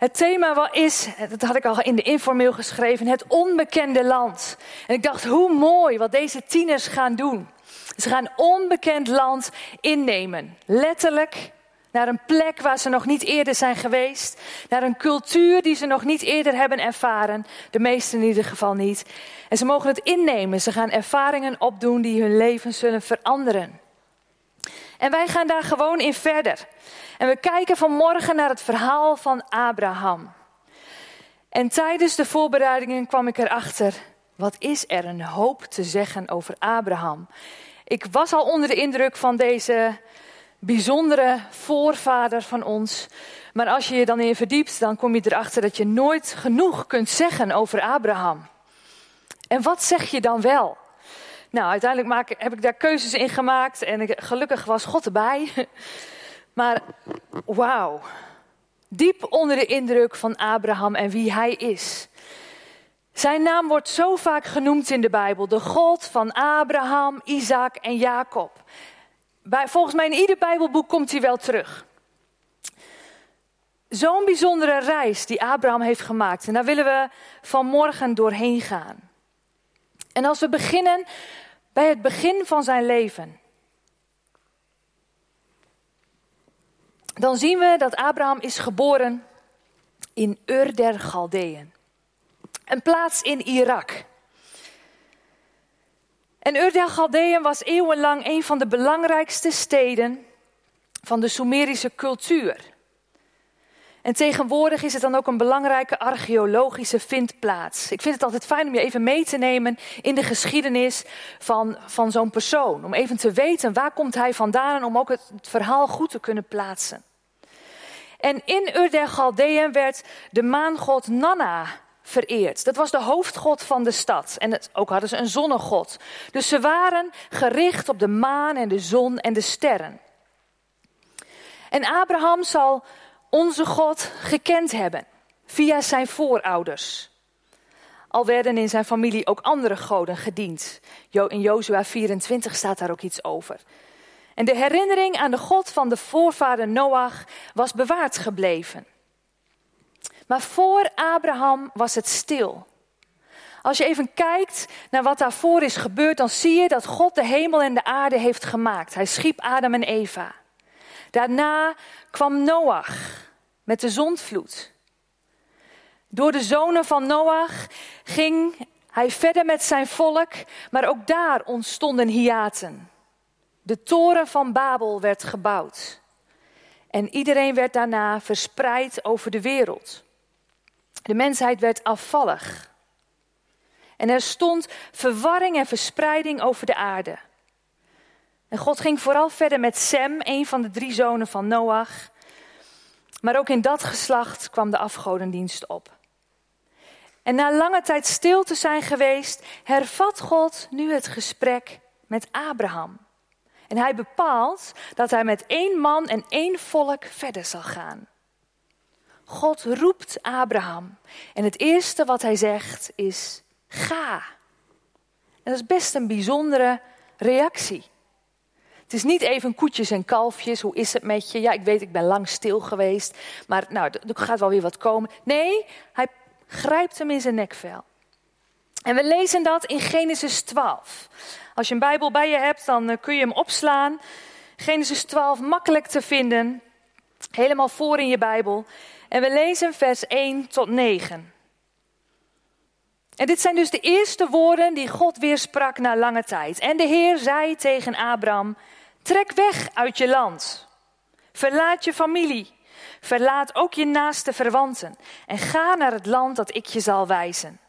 Het thema is, dat had ik al in de informeel geschreven, het onbekende land. En ik dacht, hoe mooi wat deze tieners gaan doen. Ze gaan onbekend land innemen. Letterlijk naar een plek waar ze nog niet eerder zijn geweest. Naar een cultuur die ze nog niet eerder hebben ervaren. De meesten in ieder geval niet. En ze mogen het innemen. Ze gaan ervaringen opdoen die hun leven zullen veranderen. En wij gaan daar gewoon in verder. En we kijken vanmorgen naar het verhaal van Abraham. En tijdens de voorbereidingen kwam ik erachter, wat is er een hoop te zeggen over Abraham? Ik was al onder de indruk van deze bijzondere voorvader van ons. Maar als je je dan in verdiept, dan kom je erachter dat je nooit genoeg kunt zeggen over Abraham. En wat zeg je dan wel? Nou, uiteindelijk maak, heb ik daar keuzes in gemaakt en gelukkig was God erbij. Maar wauw, diep onder de indruk van Abraham en wie hij is. Zijn naam wordt zo vaak genoemd in de Bijbel. De God van Abraham, Isaac en Jacob. Bij, volgens mij in ieder Bijbelboek komt hij wel terug. Zo'n bijzondere reis die Abraham heeft gemaakt. En daar willen we vanmorgen doorheen gaan. En als we beginnen bij het begin van zijn leven. Dan zien we dat Abraham is geboren in Ur der Galdeën. Een plaats in Irak. En Ur der Galdeën was eeuwenlang een van de belangrijkste steden van de Sumerische cultuur. En tegenwoordig is het dan ook een belangrijke archeologische vindplaats. Ik vind het altijd fijn om je even mee te nemen in de geschiedenis van, van zo'n persoon. Om even te weten waar komt hij vandaan en om ook het, verhaal goed te kunnen plaatsen. En in Ur der Galdeën werd de maangod Nanna vereerd. Dat was de hoofdgod van de stad. En ook hadden ze een zonnegod. Dus ze waren gericht op de maan en de zon en de sterren. En Abraham zal onze God gekend hebben via zijn voorouders. Al werden in zijn familie ook andere goden gediend. In Jozua 24 staat daar ook iets over. En de herinnering aan de God van de voorvader Noach was bewaard gebleven. Maar voor Abraham was het stil. Als je even kijkt naar wat daarvoor is gebeurd, dan zie je dat God de hemel en de aarde heeft gemaakt. Hij schiep Adam en Eva. Daarna kwam Noach met de zondvloed. Door de zonen van Noach ging hij verder met zijn volk, maar ook daar ontstonden hiaten. De toren van Babel werd gebouwd. En iedereen werd daarna verspreid over de wereld. De mensheid werd afvallig. En er stond verwarring en verspreiding over de aarde. En God ging vooral verder met Sem, een van de drie zonen van Noach. Maar ook in dat geslacht kwam de afgodendienst op. En na lange tijd stil te zijn geweest, hervat God nu het gesprek met Abraham. En hij bepaalt dat hij met één man en één volk verder zal gaan. God roept Abraham. En het eerste wat hij zegt is: ga. En dat is best een bijzondere reactie. Het is niet even koetjes en kalfjes, hoe is het met je? Ja, ik weet, ik ben lang stil geweest, maar nou, er gaat wel weer wat komen. Nee, hij grijpt hem in zijn nekvel. En we lezen dat in Genesis 12. Als je een Bijbel bij je hebt, dan eh, kun je hem opslaan. Genesis 12, makkelijk te vinden. Helemaal voor in je Bijbel. En we lezen vers 1 tot 9. En dit zijn dus de eerste woorden die God weer sprak na lange tijd. En de Heer zei tegen Abraham: Trek weg uit je land. Verlaat je familie. Verlaat ook je naaste verwanten. En ga naar het land dat ik je zal wijzen.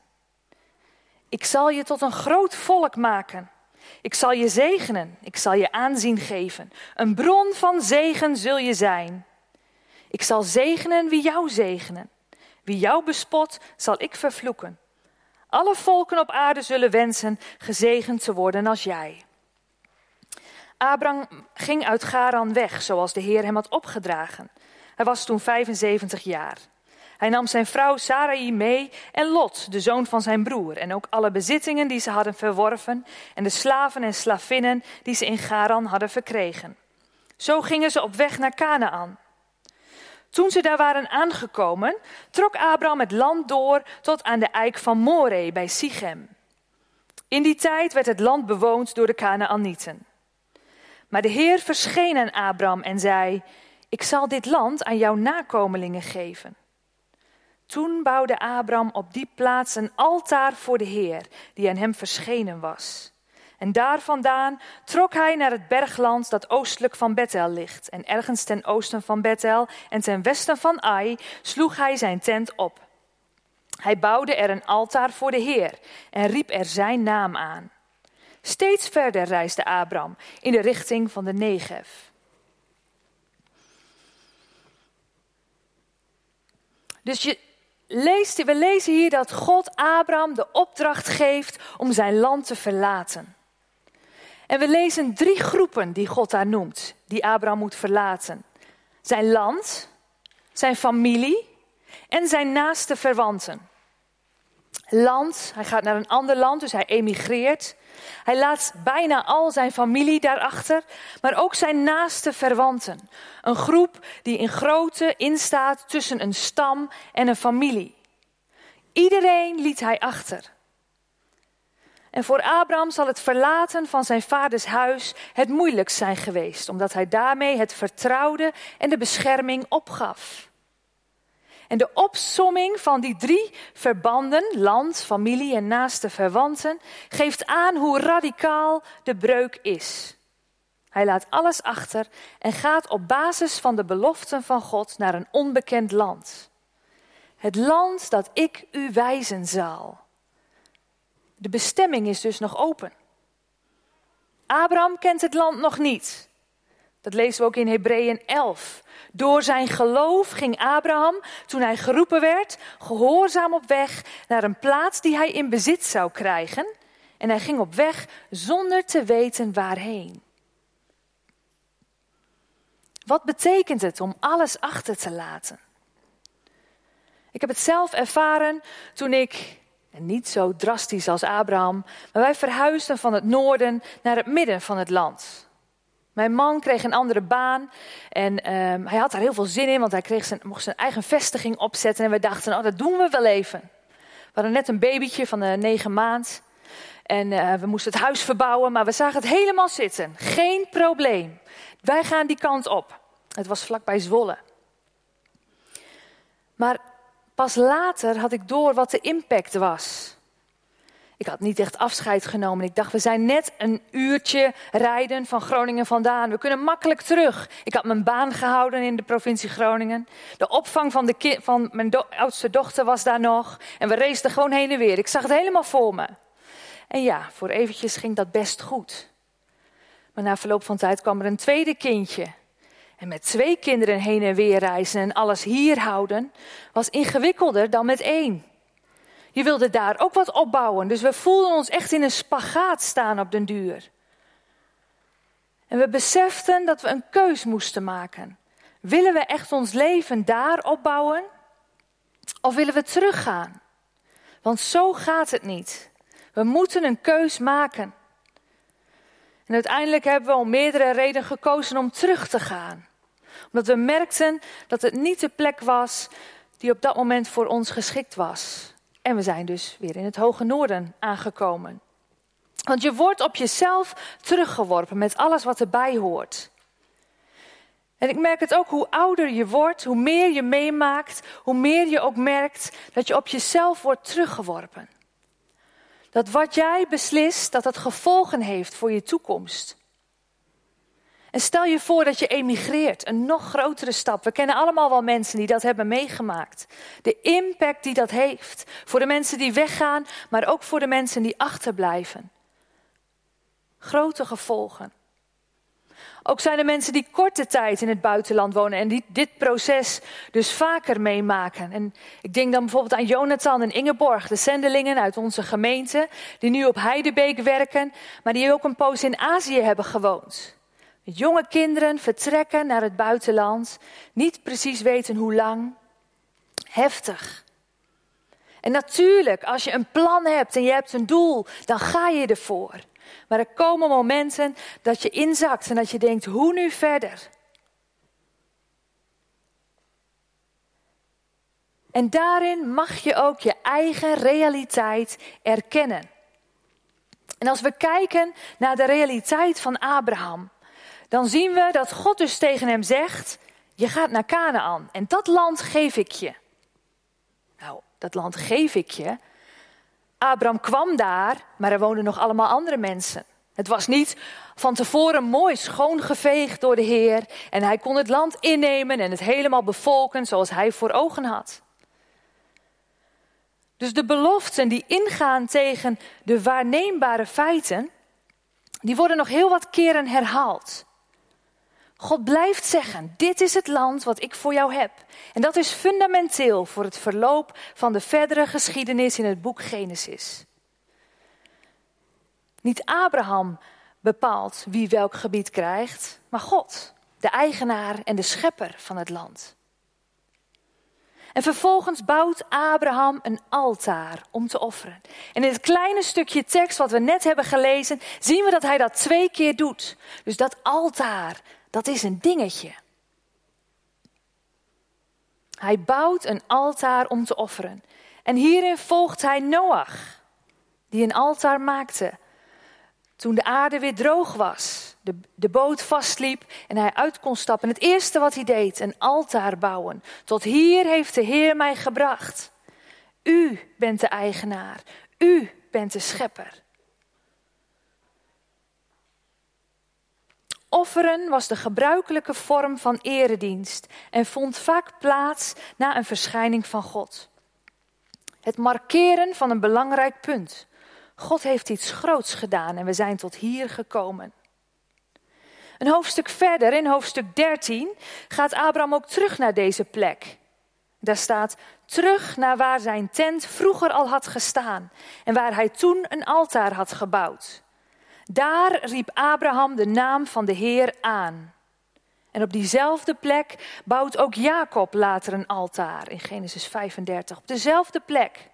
Ik zal je tot een groot volk maken. Ik zal je zegenen. Ik zal je aanzien geven. Een bron van zegen zul je zijn. Ik zal zegenen wie jou zegenen. Wie jou bespot, zal ik vervloeken. Alle volken op aarde zullen wensen gezegend te worden als jij. Abraham ging uit Garan weg, zoals de Heer hem had opgedragen. Hij was toen 75 jaar. Hij nam zijn vrouw Sarai mee en Lot, de zoon van zijn broer, en ook alle bezittingen die ze hadden verworven en de slaven en slavinnen die ze in Garan hadden verkregen. Zo gingen ze op weg naar Canaan. Toen ze daar waren aangekomen, trok Abraham het land door tot aan de eik van Moreh bij Sichem. In die tijd werd het land bewoond door de Canaanieten. Maar de Heer verscheen aan Abraham en zei: Ik zal dit land aan jouw nakomelingen geven. Toen bouwde Abraham op die plaats een altaar voor de Heer, die aan hem verschenen was. En daar vandaan trok hij naar het bergland dat oostelijk van Bethel ligt. En ergens ten oosten van Bethel en ten westen van Ai sloeg hij zijn tent op. Hij bouwde er een altaar voor de Heer en riep er zijn naam aan. Steeds verder reisde Abraham in de richting van de Negev. Dus je leest, we lezen hier dat God Abraham de opdracht geeft om zijn land te verlaten. En we lezen drie groepen die God daar noemt, die Abraham moet verlaten. Zijn land, zijn familie en zijn naaste verwanten. Land, hij gaat naar een ander land, dus hij emigreert. Hij laat bijna al zijn familie daarachter, maar ook zijn naaste verwanten. Een groep die in grootte instaat tussen een stam en een familie. Iedereen liet hij achter. En voor Abraham zal het verlaten van zijn vaders huis het moeilijkst zijn geweest, omdat hij daarmee het vertrouwde en de bescherming opgaf. En de opsomming van die drie verbanden, land, familie en naaste verwanten, geeft aan hoe radicaal de breuk is. Hij laat alles achter en gaat op basis van de beloften van God naar een onbekend land. Het land dat ik u wijzen zal. De bestemming is dus nog open. Abraham kent het land nog niet. Dat lezen we ook in Hebreeën 11. Door zijn geloof ging Abraham, toen hij geroepen werd, gehoorzaam op weg naar een plaats die hij in bezit zou krijgen. En hij ging op weg zonder te weten waarheen. Wat betekent het om alles achter te laten? Ik heb het zelf ervaren toen ik, en niet zo drastisch als Abraham, maar wij verhuisden van het noorden naar het midden van het land. Mijn man kreeg een andere baan en ehm, hij had daar heel veel zin in, want hij kreeg zijn, mocht zijn eigen vestiging opzetten. En we dachten, oh, dat doen we wel even. We hadden net een babytje van de negen maand en uh, we moesten het huis verbouwen, maar we zagen het helemaal zitten. Geen probleem. Wij gaan die kant op. Het was vlakbij Zwolle. Maar pas later had ik door wat de impact was. Ik had niet echt afscheid genomen. Ik dacht, we zijn net een uurtje rijden van Groningen vandaan. We kunnen makkelijk terug. Ik had mijn baan gehouden in de provincie Groningen. De opvang van, de van mijn oudste dochter was daar nog. En we raceden gewoon heen en weer. Ik zag het helemaal voor me. En ja, voor eventjes ging dat best goed. Maar na verloop van tijd kwam er een tweede kindje. En met twee kinderen heen en weer reizen en alles hier houden, was ingewikkelder dan met één. Je wilde daar ook wat opbouwen. Dus we voelden ons echt in een spagaat staan op den duur. En we beseften dat we een keus moesten maken. Willen we echt ons leven daar opbouwen? Of willen we teruggaan? Want zo gaat het niet. We moeten een keus maken. En uiteindelijk hebben we om meerdere redenen gekozen om terug te gaan. Omdat we merkten dat het niet de plek was die op dat moment voor ons geschikt was. En we zijn dus weer in het hoge noorden aangekomen. Want je wordt op jezelf teruggeworpen met alles wat erbij hoort. En ik merk het ook hoe ouder je wordt, hoe meer je meemaakt, hoe meer je ook merkt dat je op jezelf wordt teruggeworpen. Dat wat jij beslist, dat het gevolgen heeft voor je toekomst. En stel je voor dat je emigreert, een nog grotere stap. We kennen allemaal wel mensen die dat hebben meegemaakt. De impact die dat heeft voor de mensen die weggaan, maar ook voor de mensen die achterblijven. Grote gevolgen. Ook zijn er mensen die korte tijd in het buitenland wonen en die dit proces dus vaker meemaken. En ik denk dan bijvoorbeeld aan Jonathan en Ingeborg, de zendelingen uit onze gemeente, die nu op Heidebeek werken, maar die ook een poos in Azië hebben gewoond. Jonge kinderen vertrekken naar het buitenland, niet precies weten hoe lang. Heftig. En natuurlijk, als je een plan hebt en je hebt een doel, dan ga je ervoor. Maar er komen momenten dat je inzakt en dat je denkt, hoe nu verder? En daarin mag je ook je eigen realiteit erkennen. En als we kijken naar de realiteit van Abraham, dan zien we dat God dus tegen hem zegt: Je gaat naar Canaan en dat land geef ik je. Nou, dat land geef ik je. Abraham kwam daar, maar er woonden nog allemaal andere mensen. Het was niet van tevoren mooi schoongeveegd door de Heer en hij kon het land innemen en het helemaal bevolken zoals hij voor ogen had. Dus de beloften die ingaan tegen de waarneembare feiten, die worden nog heel wat keren herhaald. God blijft zeggen: Dit is het land wat ik voor jou heb. En dat is fundamenteel voor het verloop van de verdere geschiedenis in het boek Genesis. Niet Abraham bepaalt wie welk gebied krijgt, maar God, de eigenaar en de schepper van het land. En vervolgens bouwt Abraham een altaar om te offeren. En in het kleine stukje tekst wat we net hebben gelezen, zien we dat hij dat twee keer doet. Dus dat altaar, dat is een dingetje. Hij bouwt een altaar om te offeren. En hierin volgt hij Noach, die een altaar maakte. Toen de aarde weer droog was, de, de boot vastliep en hij uit kon stappen. Het eerste wat hij deed, een altaar bouwen. Tot hier heeft de Heer mij gebracht. U bent de eigenaar, u bent de schepper. Offeren was de gebruikelijke vorm van eredienst en vond vaak plaats na een verschijning van God. Het markeren van een belangrijk punt. God heeft iets groots gedaan en we zijn tot hier gekomen. Een hoofdstuk verder, in hoofdstuk 13, gaat Abraham ook terug naar deze plek. Daar staat terug naar waar zijn tent vroeger al had gestaan en waar hij toen een altaar had gebouwd. Daar riep Abraham de naam van de Heer aan. En op diezelfde plek bouwt ook Jacob later een altaar in Genesis 35. Op dezelfde plek.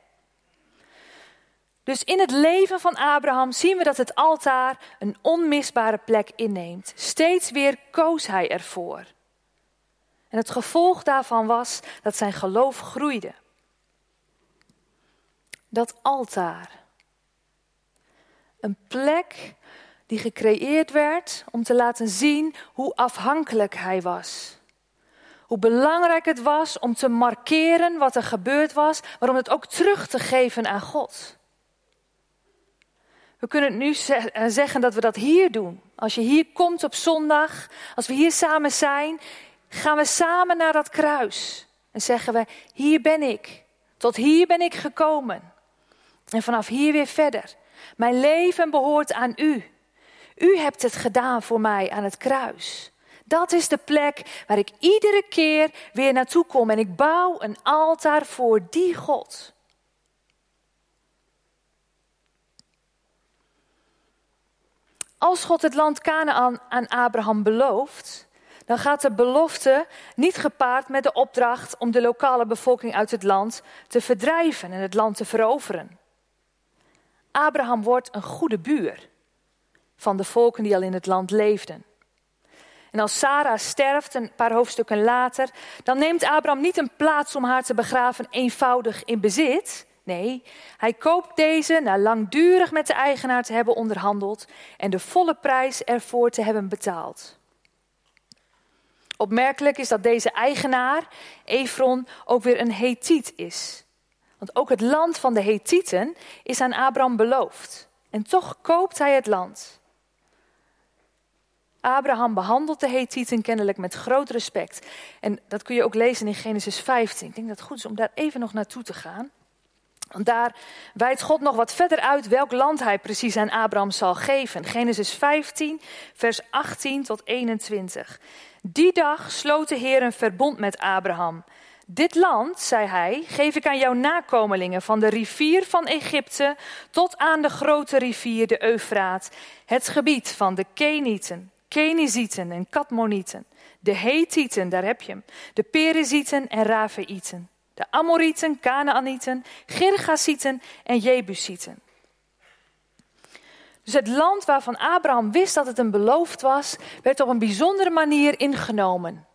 Dus in het leven van Abraham zien we dat het altaar een onmisbare plek inneemt. Steeds weer koos hij ervoor. En het gevolg daarvan was dat zijn geloof groeide. Dat altaar. Een plek die gecreëerd werd om te laten zien hoe afhankelijk hij was. Hoe belangrijk het was om te markeren wat er gebeurd was, maar om het ook terug te geven aan God. We kunnen nu eh, zeggen dat we dat hier doen. Als je hier komt op zondag, als we hier samen zijn, gaan we samen naar dat kruis. En zeggen we, hier ben ik. Tot hier ben ik gekomen. En vanaf hier weer verder. Mijn leven behoort aan u. U hebt het gedaan voor mij aan het kruis. Dat is de plek waar ik iedere keer weer naartoe kom en ik bouw een altaar voor die God. Als God het land Canaan aan Abraham belooft, dan gaat de belofte niet gepaard met de opdracht om de lokale bevolking uit het land te verdrijven en het land te veroveren. Abraham wordt een goede buur van de volken die al in het land leefden. En als Sarah sterft, een paar hoofdstukken later, dan neemt Abraham niet een plaats om haar te begraven eenvoudig in bezit. Nee, hij koopt deze na langdurig met de eigenaar te hebben onderhandeld en de volle prijs ervoor te hebben betaald. Opmerkelijk is dat deze eigenaar, Efron, ook weer een Hethiet is. Want ook het land van de Hethieten is aan Abraham beloofd. En toch koopt hij het land. Abraham behandelt de Hethieten kennelijk met groot respect. En dat kun je ook lezen in Genesis 15. Ik denk dat het goed is om daar even nog naartoe te gaan. Want daar wijdt God nog wat verder uit welk land hij precies aan Abraham zal geven. Genesis 15, vers 18 tot 21. Die dag sloot de Heer een verbond met Abraham. Dit land, zei hij, geef ik aan jouw nakomelingen van de rivier van Egypte tot aan de grote rivier de Eufraat, het gebied van de Kenieten, Kenizieten en Katmonieten, de Hethieten, daar heb je hem, de Perizieten en Rafaïten de Amorieten, Canaanieten, Girgasieten en Jebusieten. Dus het land waarvan Abraham wist dat het een beloofd was, werd op een bijzondere manier ingenomen.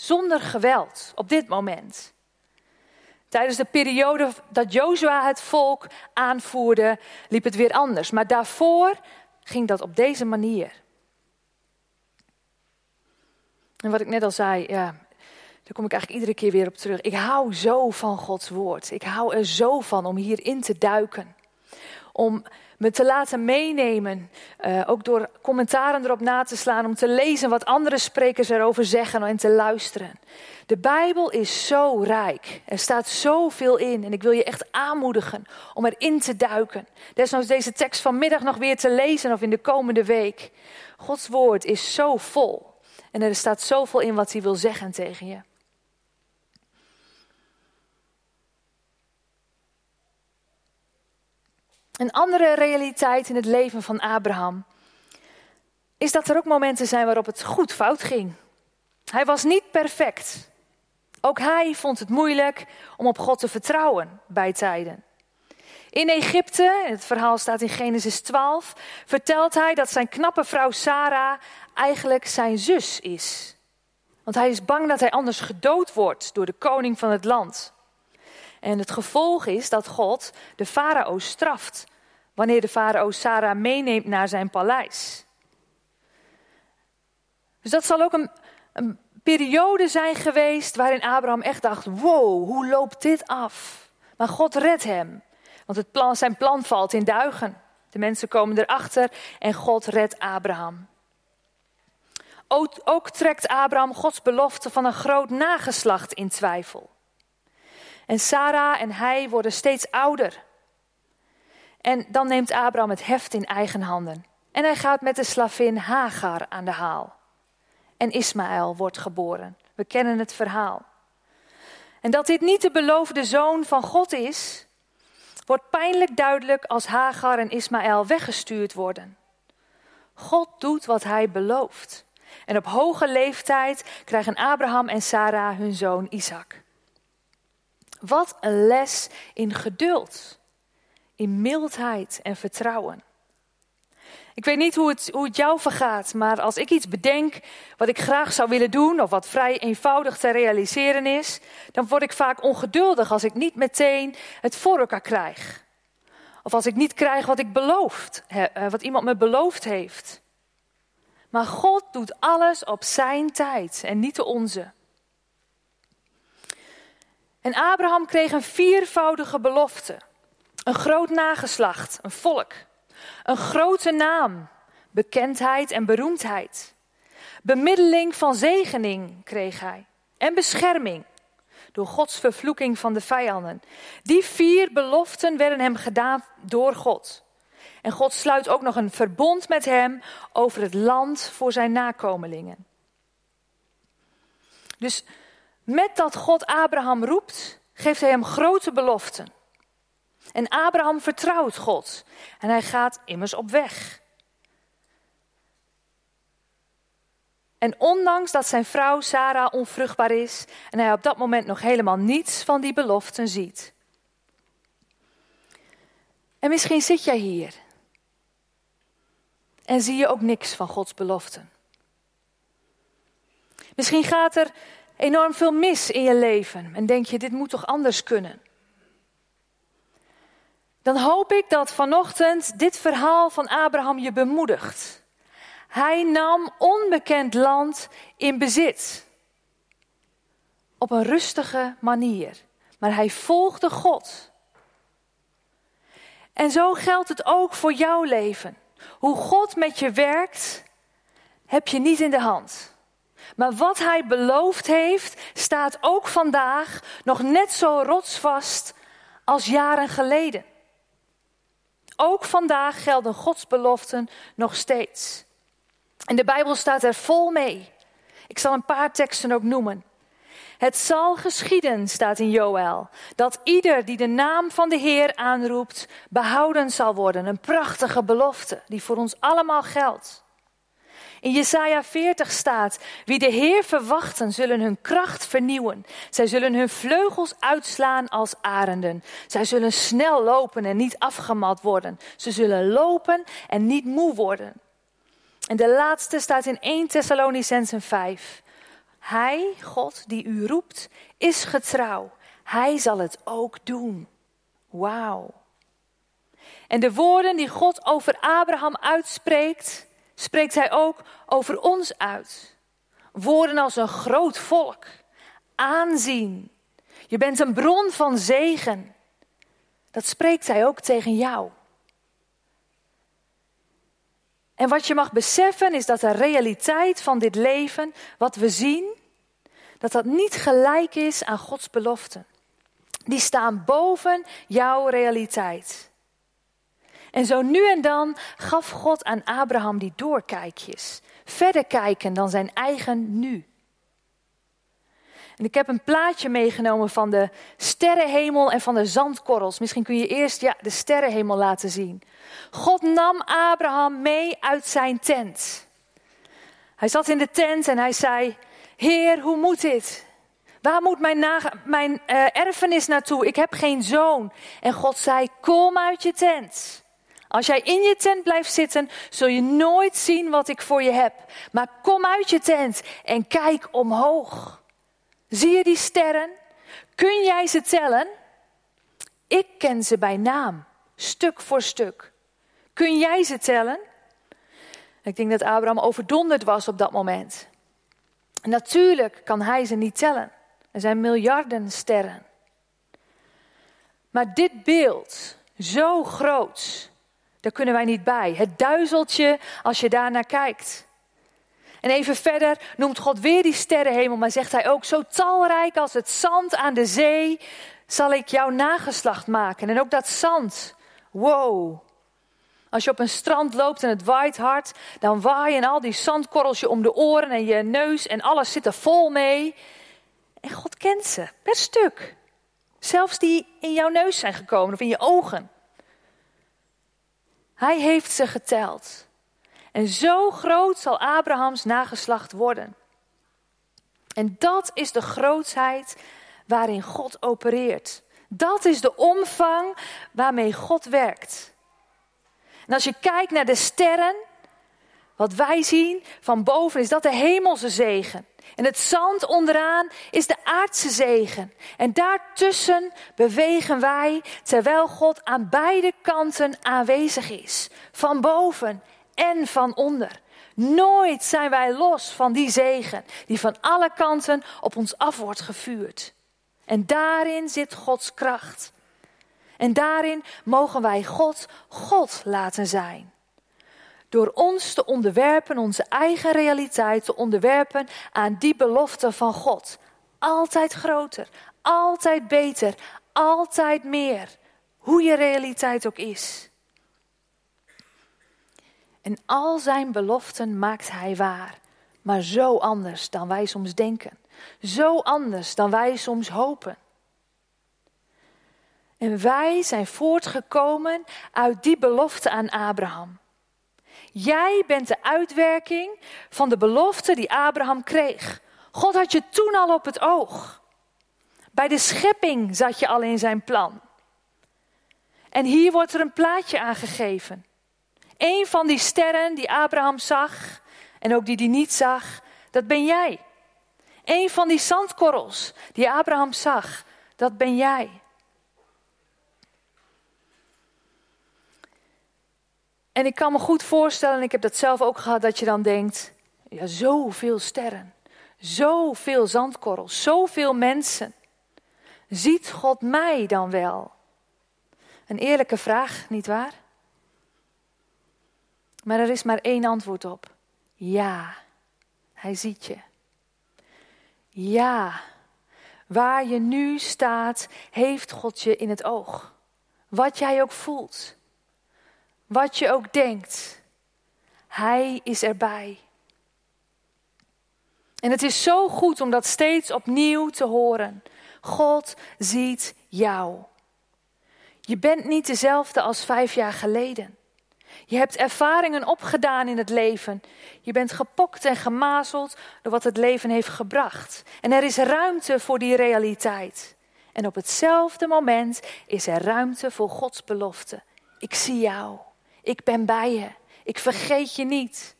Zonder geweld op dit moment. Tijdens de periode dat Jozua het volk aanvoerde, liep het weer anders. Maar daarvoor ging dat op deze manier. En wat ik net al zei, ja, daar kom ik eigenlijk iedere keer weer op terug. Ik hou zo van Gods woord. Ik hou er zo van om hierin te duiken. Om me te laten meenemen, uh, ook door commentaren erop na te slaan, om te lezen wat andere sprekers erover zeggen en te luisteren. De Bijbel is zo rijk. Er staat zoveel in en ik wil je echt aanmoedigen om erin te duiken. Desnoods deze tekst vanmiddag nog weer te lezen of in de komende week. Gods woord is zo vol en er staat zoveel in wat hij wil zeggen tegen je. Een andere realiteit in het leven van Abraham is dat er ook momenten zijn waarop het goed fout ging. Hij was niet perfect. Ook hij vond het moeilijk om op God te vertrouwen bij tijden. In Egypte, het verhaal staat in Genesis 12, vertelt hij dat zijn knappe vrouw Sarah eigenlijk zijn zus is. Want hij is bang dat hij anders gedood wordt door de koning van het land. En het gevolg is dat God de farao straft wanneer de farao Sarah meeneemt naar zijn paleis. Dus dat zal ook een, een periode zijn geweest waarin Abraham echt dacht: wow, hoe loopt dit af? Maar God redt hem, want het plan, zijn plan valt in duigen. De mensen komen erachter en God redt Abraham. Ook, ook trekt Abraham Gods belofte van een groot nageslacht in twijfel. En Sarah en hij worden steeds ouder. En dan neemt Abraham het heft in eigen handen. En hij gaat met de slavin Hagar aan de haal. En Ismaël wordt geboren. We kennen het verhaal. En dat dit niet de beloofde zoon van God is, wordt pijnlijk duidelijk als Hagar en Ismaël weggestuurd worden. God doet wat hij belooft. En op hoge leeftijd krijgen Abraham en Sarah hun zoon Isaac. Wat een les in geduld, in mildheid en vertrouwen. Ik weet niet hoe het, hoe het jou vergaat, maar als ik iets bedenk wat ik graag zou willen doen, of wat vrij eenvoudig te realiseren is, dan word ik vaak ongeduldig als ik niet meteen het voor elkaar krijg. Of als ik niet krijg wat ik beloofd, eh, wat iemand me beloofd heeft. Maar God doet alles op zijn tijd en niet de onze. En Abraham kreeg een viervoudige belofte. Een groot nageslacht, een volk. Een grote naam, bekendheid en beroemdheid. Bemiddeling van zegening kreeg hij. En bescherming door Gods vervloeking van de vijanden. Die vier beloften werden hem gedaan door God. En God sluit ook nog een verbond met hem over het land voor zijn nakomelingen. Dus met dat God Abraham roept, geeft hij hem grote beloften. En Abraham vertrouwt God en hij gaat immers op weg. En ondanks dat zijn vrouw Sarah onvruchtbaar is en hij op dat moment nog helemaal niets van die beloften ziet. En misschien zit jij hier en zie je ook niks van Gods beloften. Misschien gaat er enorm veel mis in je leven en denk je, dit moet toch anders kunnen. Dan hoop ik dat vanochtend dit verhaal van Abraham je bemoedigt. Hij nam onbekend land in bezit. Op een rustige manier. Maar hij volgde God. En zo geldt het ook voor jouw leven. Hoe God met je werkt, heb je niet in de hand. Maar wat hij beloofd heeft, staat ook vandaag nog net zo rotsvast als jaren geleden. Ook vandaag gelden Gods beloften nog steeds. En de Bijbel staat er vol mee. Ik zal een paar teksten ook noemen. Het zal geschieden, staat in Joël, dat ieder die de naam van de Heer aanroept, behouden zal worden. Een prachtige belofte die voor ons allemaal geldt. In Jesaja 40 staat: Wie de Heer verwachten, zullen hun kracht vernieuwen. Zij zullen hun vleugels uitslaan als arenden. Zij zullen snel lopen en niet afgemat worden. Ze zullen lopen en niet moe worden. En de laatste staat in 1 Thessalonicensen 5. Hij, God, die u roept, is getrouw. Hij zal het ook doen. Wauw. En de woorden die God over Abraham uitspreekt, spreekt hij ook over ons uit. Woorden als een groot volk, aanzien. Je bent een bron van zegen. Dat spreekt hij ook tegen jou. En wat je mag beseffen is dat de realiteit van dit leven, wat we zien, dat dat niet gelijk is aan Gods beloften. Die staan boven jouw realiteit. En zo nu en dan gaf God aan Abraham die doorkijkjes. Verder kijken dan zijn eigen nu. En ik heb een plaatje meegenomen van de sterrenhemel en van de zandkorrels. Misschien kun je eerst ja, de sterrenhemel laten zien. God nam Abraham mee uit zijn tent. Hij zat in de tent en hij zei: Heer, hoe moet dit? Waar moet mijn, mijn uh, erfenis naartoe? Ik heb geen zoon. En God zei: Kom uit je tent. Als jij in je tent blijft zitten, zul je nooit zien wat ik voor je heb. Maar kom uit je tent en kijk omhoog. Zie je die sterren? Kun jij ze tellen? Ik ken ze bij naam, stuk voor stuk. Kun jij ze tellen? Ik denk dat Abraham overdonderd was op dat moment. Natuurlijk kan hij ze niet tellen. Er zijn miljarden sterren. Maar dit beeld, zo groot, daar kunnen wij niet bij. Het duizeltje als je daar naar kijkt. En even verder noemt God weer die sterrenhemel, maar zegt hij ook: Zo talrijk als het zand aan de zee zal ik jouw nageslacht maken. En ook dat zand, wow. Als je op een strand loopt en het waait hard, dan waaien al die zandkorrels je om de oren en je neus en alles zit er vol mee. En God kent ze, per stuk. Zelfs die in jouw neus zijn gekomen of in je ogen. Hij heeft ze geteld. En zo groot zal Abrahams nageslacht worden. En dat is de grootheid waarin God opereert. Dat is de omvang waarmee God werkt. En als je kijkt naar de sterren, wat wij zien van boven, is dat de hemelse zegen. En het zand onderaan is de aardse zegen. En daartussen bewegen wij terwijl God aan beide kanten aanwezig is. Van boven en van onder. Nooit zijn wij los van die zegen die van alle kanten op ons af wordt gevuurd. En daarin zit Gods kracht. En daarin mogen wij God God laten zijn. Door ons te onderwerpen, onze eigen realiteit te onderwerpen aan die belofte van God. Altijd groter, altijd beter, altijd meer. Hoe je realiteit ook is. En al zijn beloften maakt hij waar. Maar zo anders dan wij soms denken. Zo anders dan wij soms hopen. En wij zijn voortgekomen uit die belofte aan Abraham. Jij bent de uitwerking van de belofte die Abraham kreeg. God had je toen al op het oog. Bij de schepping zat je al in zijn plan. En hier wordt er een plaatje aangegeven. Een van die sterren die Abraham zag en ook die die niet zag, dat ben jij. Een van die zandkorrels die Abraham zag, dat ben jij. En ik kan me goed voorstellen, en ik heb dat zelf ook gehad, dat je dan denkt: ja, zoveel sterren, zoveel zandkorrels, zoveel mensen. Ziet God mij dan wel? Een eerlijke vraag, niet waar? Maar er is maar één antwoord op. Ja, hij ziet je. Ja, waar je nu staat, heeft God je in het oog. Wat jij ook voelt, wat je ook denkt, Hij is erbij. En het is zo goed om dat steeds opnieuw te horen. God ziet jou. Je bent niet dezelfde als vijf jaar geleden. Je hebt ervaringen opgedaan in het leven. Je bent gepokt en gemazeld door wat het leven heeft gebracht. En er is ruimte voor die realiteit. En op hetzelfde moment is er ruimte voor Gods belofte. Ik zie jou. Ik ben bij je. Ik vergeet je niet.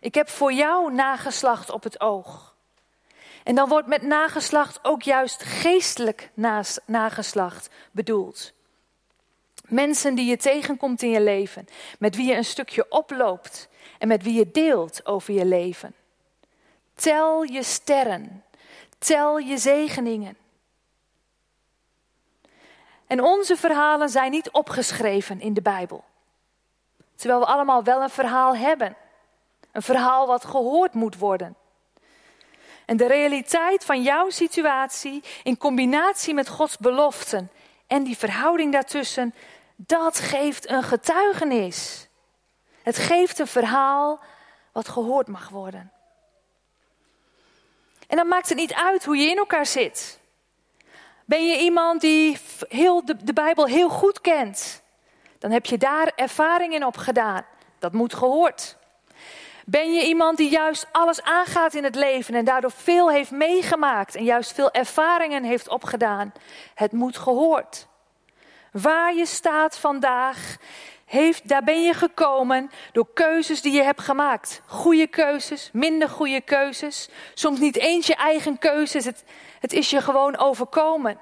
Ik heb voor jou nageslacht op het oog. En dan wordt met nageslacht ook juist geestelijk nageslacht bedoeld. Mensen die je tegenkomt in je leven, met wie je een stukje oploopt en met wie je deelt over je leven. Tel je sterren, tel je zegeningen. En onze verhalen zijn niet opgeschreven in de Bijbel. Terwijl we allemaal wel een verhaal hebben. Een verhaal wat gehoord moet worden. En de realiteit van jouw situatie in combinatie met Gods beloften en die verhouding daartussen, dat geeft een getuigenis. Het geeft een verhaal wat gehoord mag worden. En dan maakt het niet uit hoe je in elkaar zit. Ben je iemand die heel de, de Bijbel heel goed kent? Dan heb je daar ervaring in opgedaan. Dat moet gehoord. Ben je iemand die juist alles aangaat in het leven en daardoor veel heeft meegemaakt en juist veel ervaringen heeft opgedaan? Het moet gehoord. Waar je staat vandaag, heeft, daar ben je gekomen door keuzes die je hebt gemaakt. Goede keuzes, minder goede keuzes. Soms niet eens je eigen keuzes. Het, het is je gewoon overkomen.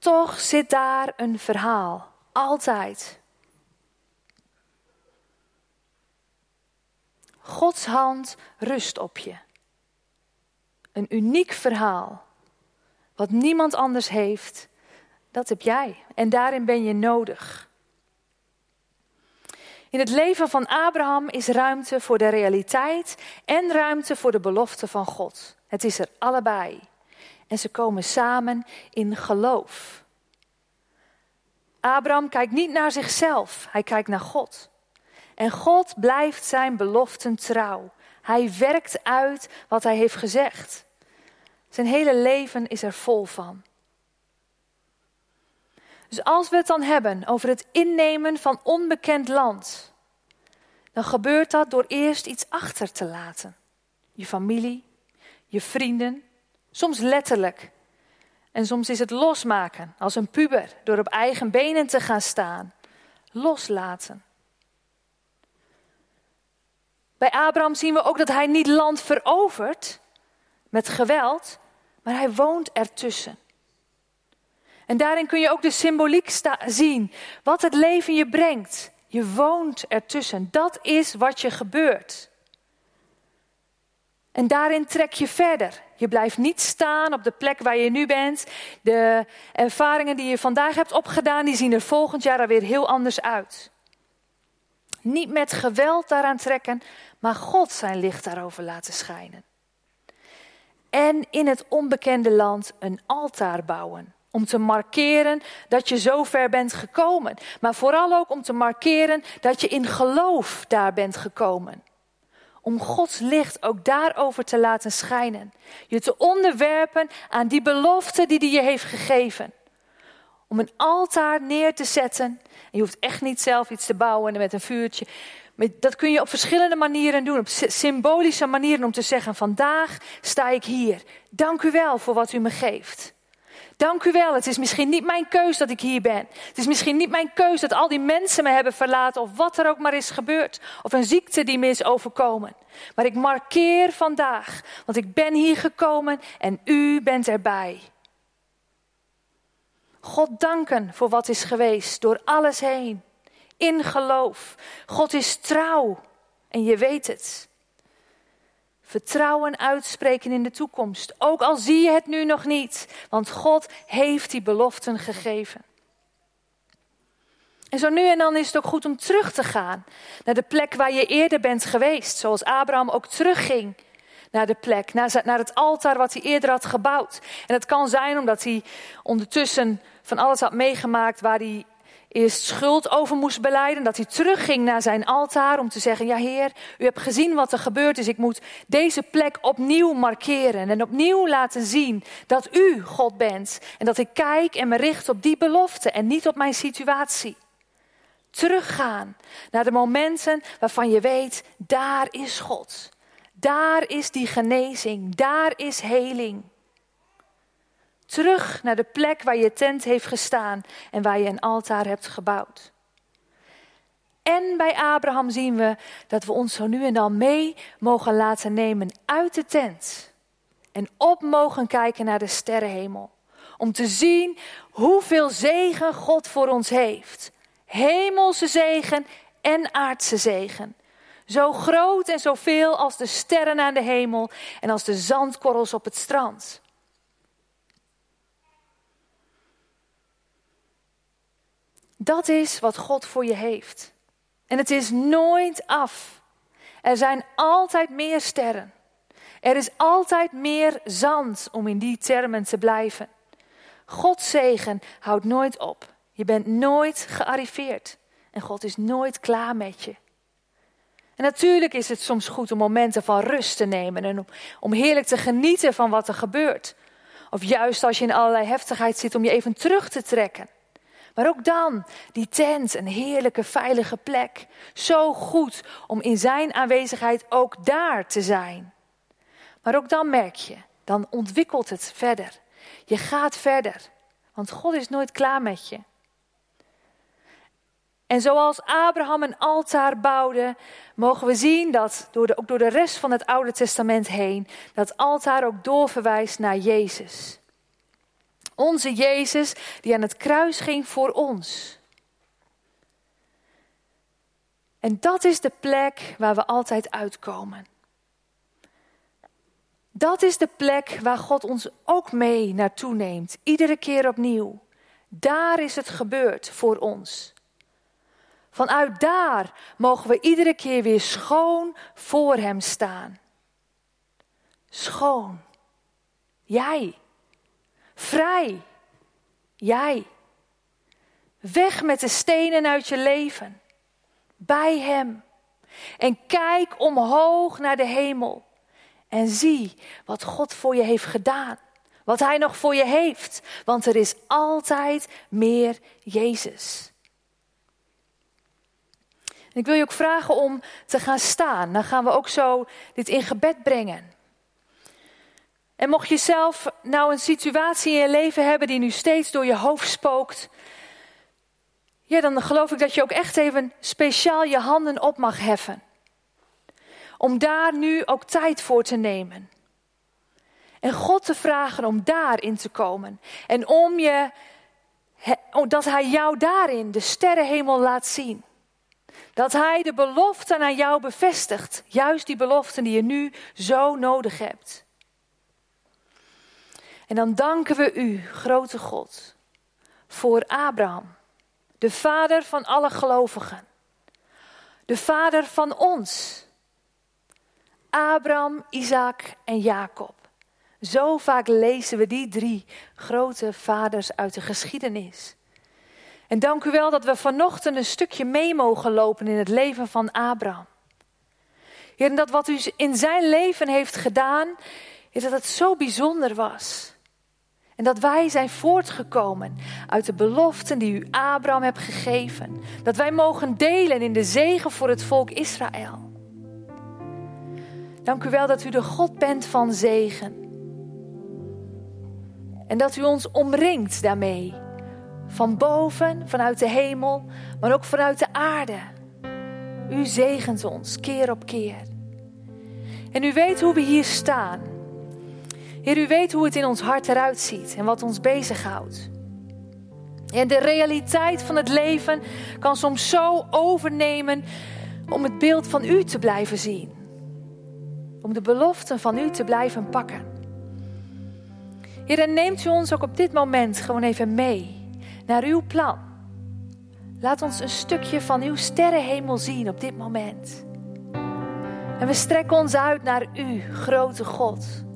Toch zit daar een verhaal. Altijd. Gods hand rust op je. Een uniek verhaal. Wat niemand anders heeft, dat heb jij. En daarin ben je nodig. In het leven van Abraham is ruimte voor de realiteit en ruimte voor de belofte van God. Het is er allebei. En ze komen samen in geloof. Abraham kijkt niet naar zichzelf, hij kijkt naar God. En God blijft zijn beloften trouw. Hij werkt uit wat hij heeft gezegd. Zijn hele leven is er vol van. Dus als we het dan hebben over het innemen van onbekend land, dan gebeurt dat door eerst iets achter te laten. Je familie, je vrienden, soms letterlijk. En soms is het losmaken, als een puber, door op eigen benen te gaan staan. Loslaten. Bij Abraham zien we ook dat hij niet land verovert met geweld, maar hij woont ertussen. En daarin kun je ook de symboliek zien, wat het leven je brengt. Je woont ertussen. Dat is wat je gebeurt. En daarin trek je verder. Je blijft niet staan op de plek waar je nu bent. De ervaringen die je vandaag hebt opgedaan, die zien er volgend jaar weer heel anders uit. Niet met geweld daaraan trekken, maar God zijn licht daarover laten schijnen. En in het onbekende land een altaar bouwen. Om te markeren dat je zo ver bent gekomen. Maar vooral ook om te markeren dat je in geloof daar bent gekomen. Om Gods licht ook daarover te laten schijnen. Je te onderwerpen aan die belofte die hij je heeft gegeven. Om een altaar neer te zetten. En je hoeft echt niet zelf iets te bouwen met een vuurtje. Dat kun je op verschillende manieren doen, op symbolische manieren om te zeggen: vandaag sta ik hier. Dank u wel voor wat u me geeft. Dank u wel. Het is misschien niet mijn keus dat ik hier ben. Het is misschien niet mijn keus dat al die mensen me hebben verlaten of wat er ook maar is gebeurd. Of een ziekte die me is overkomen. Maar ik markeer vandaag, want ik ben hier gekomen en u bent erbij. God danken voor wat is geweest door alles heen. In geloof. God is trouw en je weet het. Vertrouwen uitspreken in de toekomst. Ook al zie je het nu nog niet. Want God heeft die beloften gegeven. En zo nu en dan is het ook goed om terug te gaan naar de plek waar je eerder bent geweest. Zoals Abraham ook terugging naar de plek, naar, het altaar wat hij eerder had gebouwd. En het kan zijn omdat hij ondertussen van alles had meegemaakt waar hij eerst schuld over moest beleiden. Dat hij terugging naar zijn altaar om te zeggen: Ja, Heer, u hebt gezien wat er gebeurd is. Ik moet deze plek opnieuw markeren en opnieuw laten zien dat u God bent. En dat ik kijk en me richt op die belofte en niet op mijn situatie. Teruggaan naar de momenten waarvan je weet: daar is God. Daar is die genezing. Daar is heling. Terug naar de plek waar je tent heeft gestaan en waar je een altaar hebt gebouwd. En bij Abraham zien we dat we ons zo nu en dan mee mogen laten nemen uit de tent. En op mogen kijken naar de sterrenhemel. Om te zien hoeveel zegen God voor ons heeft. Hemelse zegen en aardse zegen. Zo groot en zoveel als de sterren aan de hemel en als de zandkorrels op het strand. Dat is wat God voor je heeft. En het is nooit af. Er zijn altijd meer sterren. Er is altijd meer zand om in die termen te blijven. Gods zegen houdt nooit op. Je bent nooit gearriveerd. En God is nooit klaar met je. En natuurlijk is het soms goed om momenten van rust te nemen en om, om heerlijk te genieten van wat er gebeurt. Of juist als je in allerlei heftigheid zit om je even terug te trekken. Maar ook dan, die tent, een heerlijke, veilige plek. Zo goed om in zijn aanwezigheid ook daar te zijn. Maar ook dan merk je, dan ontwikkelt het verder. Je gaat verder, want God is nooit klaar met je. En zoals Abraham een altaar bouwde, mogen we zien dat door de, ook door de rest van het Oude Testament heen, dat altaar ook doorverwijst naar Jezus. Onze Jezus die aan het kruis ging voor ons. En dat is de plek waar we altijd uitkomen. Dat is de plek waar God ons ook mee naartoe neemt, iedere keer opnieuw. Daar is het gebeurd voor ons. Vanuit daar mogen we iedere keer weer schoon voor Hem staan. Schoon. Jij. Vrij. Jij. Weg met de stenen uit je leven. Bij Hem. En kijk omhoog naar de hemel. En zie wat God voor je heeft gedaan. Wat Hij nog voor je heeft. Want er is altijd meer Jezus. Ik wil je ook vragen om te gaan staan. Dan gaan we ook zo dit in gebed brengen. En mocht je zelf nou een situatie in je leven hebben die nu steeds door je hoofd spookt. Ja, dan geloof ik dat je ook echt even speciaal je handen op mag heffen. Om daar nu ook tijd voor te nemen. En God te vragen om daarin te komen. En om je, dat Hij jou daarin de sterrenhemel laat zien. Dat Hij de beloften aan jou bevestigt. Juist die beloften die je nu zo nodig hebt. En dan danken we U, grote God, voor Abraham, de vader van alle gelovigen. De vader van ons. Abraham, Isaac en Jacob. Zo vaak lezen we die drie grote vaders uit de geschiedenis. En dank u wel dat we vanochtend een stukje mee mogen lopen in het leven van Abraham. Heer, en dat wat u in zijn leven heeft gedaan, is dat het zo bijzonder was. En dat wij zijn voortgekomen uit de beloften die u Abraham hebt gegeven. Dat wij mogen delen in de zegen voor het volk Israël. Dank u wel dat u de God bent van zegen. En dat u ons omringt daarmee. Van boven, vanuit de hemel, maar ook vanuit de aarde. U zegent ons keer op keer. En u weet hoe we hier staan. Heer, u weet hoe het in ons hart eruit ziet en wat ons bezighoudt. En de realiteit van het leven kan soms zo overnemen om het beeld van u te blijven zien. Om de beloften van u te blijven pakken. Heer, en neemt u ons ook op dit moment gewoon even mee naar uw plan. Laat ons een stukje van uw sterrenhemel zien op dit moment. En we strekken ons uit naar u, grote God.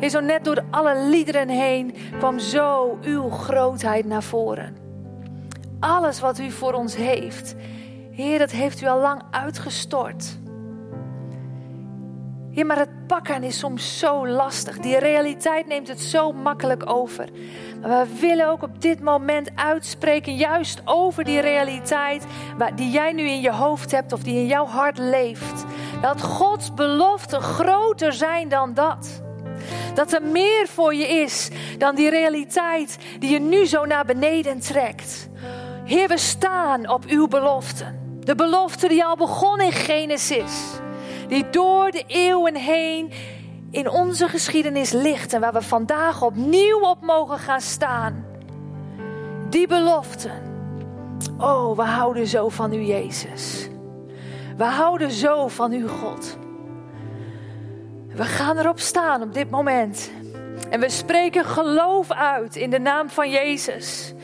Heer, zo net door alle liederen heen kwam zo uw grootheid naar voren. Alles wat u voor ons heeft, Heer, dat heeft u al lang uitgestort. Heer, maar het pakken is soms zo lastig. Die realiteit neemt het zo makkelijk over. Maar we willen ook op dit moment uitspreken, juist over die realiteit die jij nu in je hoofd hebt of die in jouw hart leeft. Dat Gods beloften groter zijn dan dat. Dat er meer voor je is dan die realiteit die je nu zo naar beneden trekt. Heer, we staan op uw beloften. De belofte die al begon in Genesis. Die door de eeuwen heen in onze geschiedenis ligt en waar we vandaag opnieuw op mogen gaan staan. Die beloften. Oh, we houden zo van u, Jezus. We houden zo van u, God. We gaan erop staan op dit moment. En we spreken geloof uit in de naam van Jezus.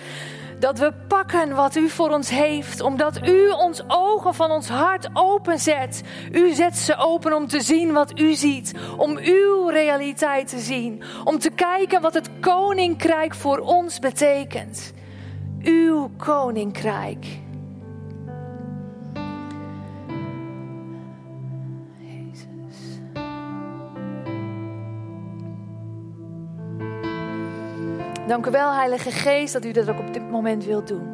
Dat we pakken wat u voor ons heeft, omdat u ons ogen van ons hart openzet. U zet ze open om te zien wat u ziet, om uw realiteit te zien, om te kijken wat het koninkrijk voor ons betekent. Uw koninkrijk. Dank u wel, Heilige Geest, dat u dat ook op dit moment wilt doen.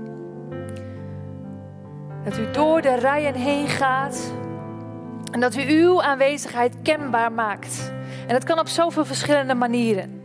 Dat u door de rijen heen gaat en dat u uw aanwezigheid kenbaar maakt. En dat kan op zoveel verschillende manieren.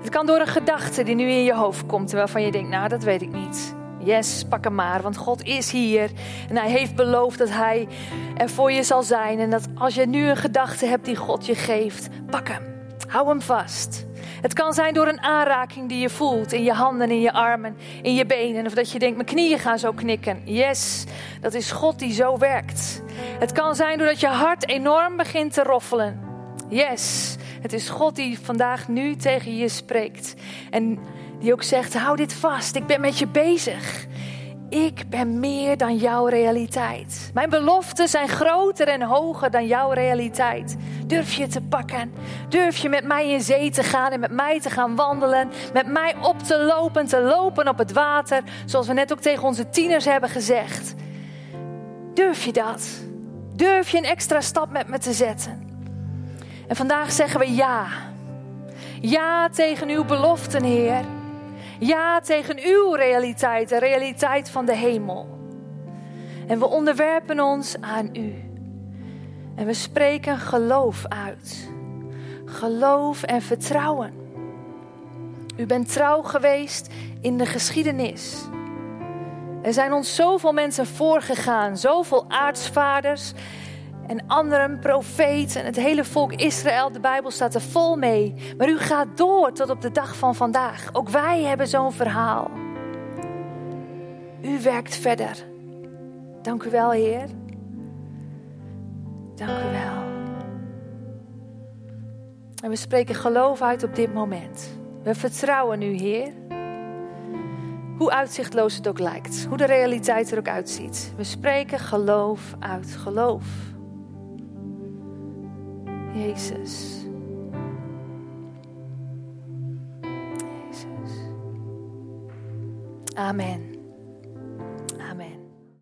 Het kan door een gedachte die nu in je hoofd komt, waarvan je denkt, nou dat weet ik niet. Yes, pak hem maar, want God is hier en Hij heeft beloofd dat Hij er voor je zal zijn. En dat als je nu een gedachte hebt die God je geeft, pak hem. Hou hem vast. Het kan zijn door een aanraking die je voelt in je handen, in je armen, in je benen. Of dat je denkt, mijn knieën gaan zo knikken. Yes, dat is God die zo werkt. Het kan zijn doordat je hart enorm begint te roffelen. Yes, het is God die vandaag nu tegen je spreekt. En die ook zegt, hou dit vast, ik ben met je bezig. Ik ben meer dan jouw realiteit. Mijn beloften zijn groter en hoger dan jouw realiteit. Durf je te pakken? Durf je met mij in zee te gaan en met mij te gaan wandelen? Met mij op te lopen, te lopen op het water, zoals we net ook tegen onze tieners hebben gezegd. Durf je dat? Durf je een extra stap met me te zetten? En vandaag zeggen we ja. Ja tegen uw beloften, Heer. Ja tegen uw realiteit, de realiteit van de hemel. En we onderwerpen ons aan u. En we spreken geloof uit. Geloof en vertrouwen. U bent trouw geweest in de geschiedenis. Er zijn ons zoveel mensen voorgegaan, zoveel aartsvaders en anderen, profeten en het hele volk Israël. De Bijbel staat er vol mee. Maar u gaat door tot op de dag van vandaag. Ook wij hebben zo'n verhaal. U werkt verder. Dank u wel, Heer. Dank u wel. En we spreken geloof uit op dit moment. We vertrouwen u, Heer. Hoe uitzichtloos het ook lijkt, hoe de realiteit er ook uitziet. We spreken geloof uit geloof. Jezus. Jezus. Amen.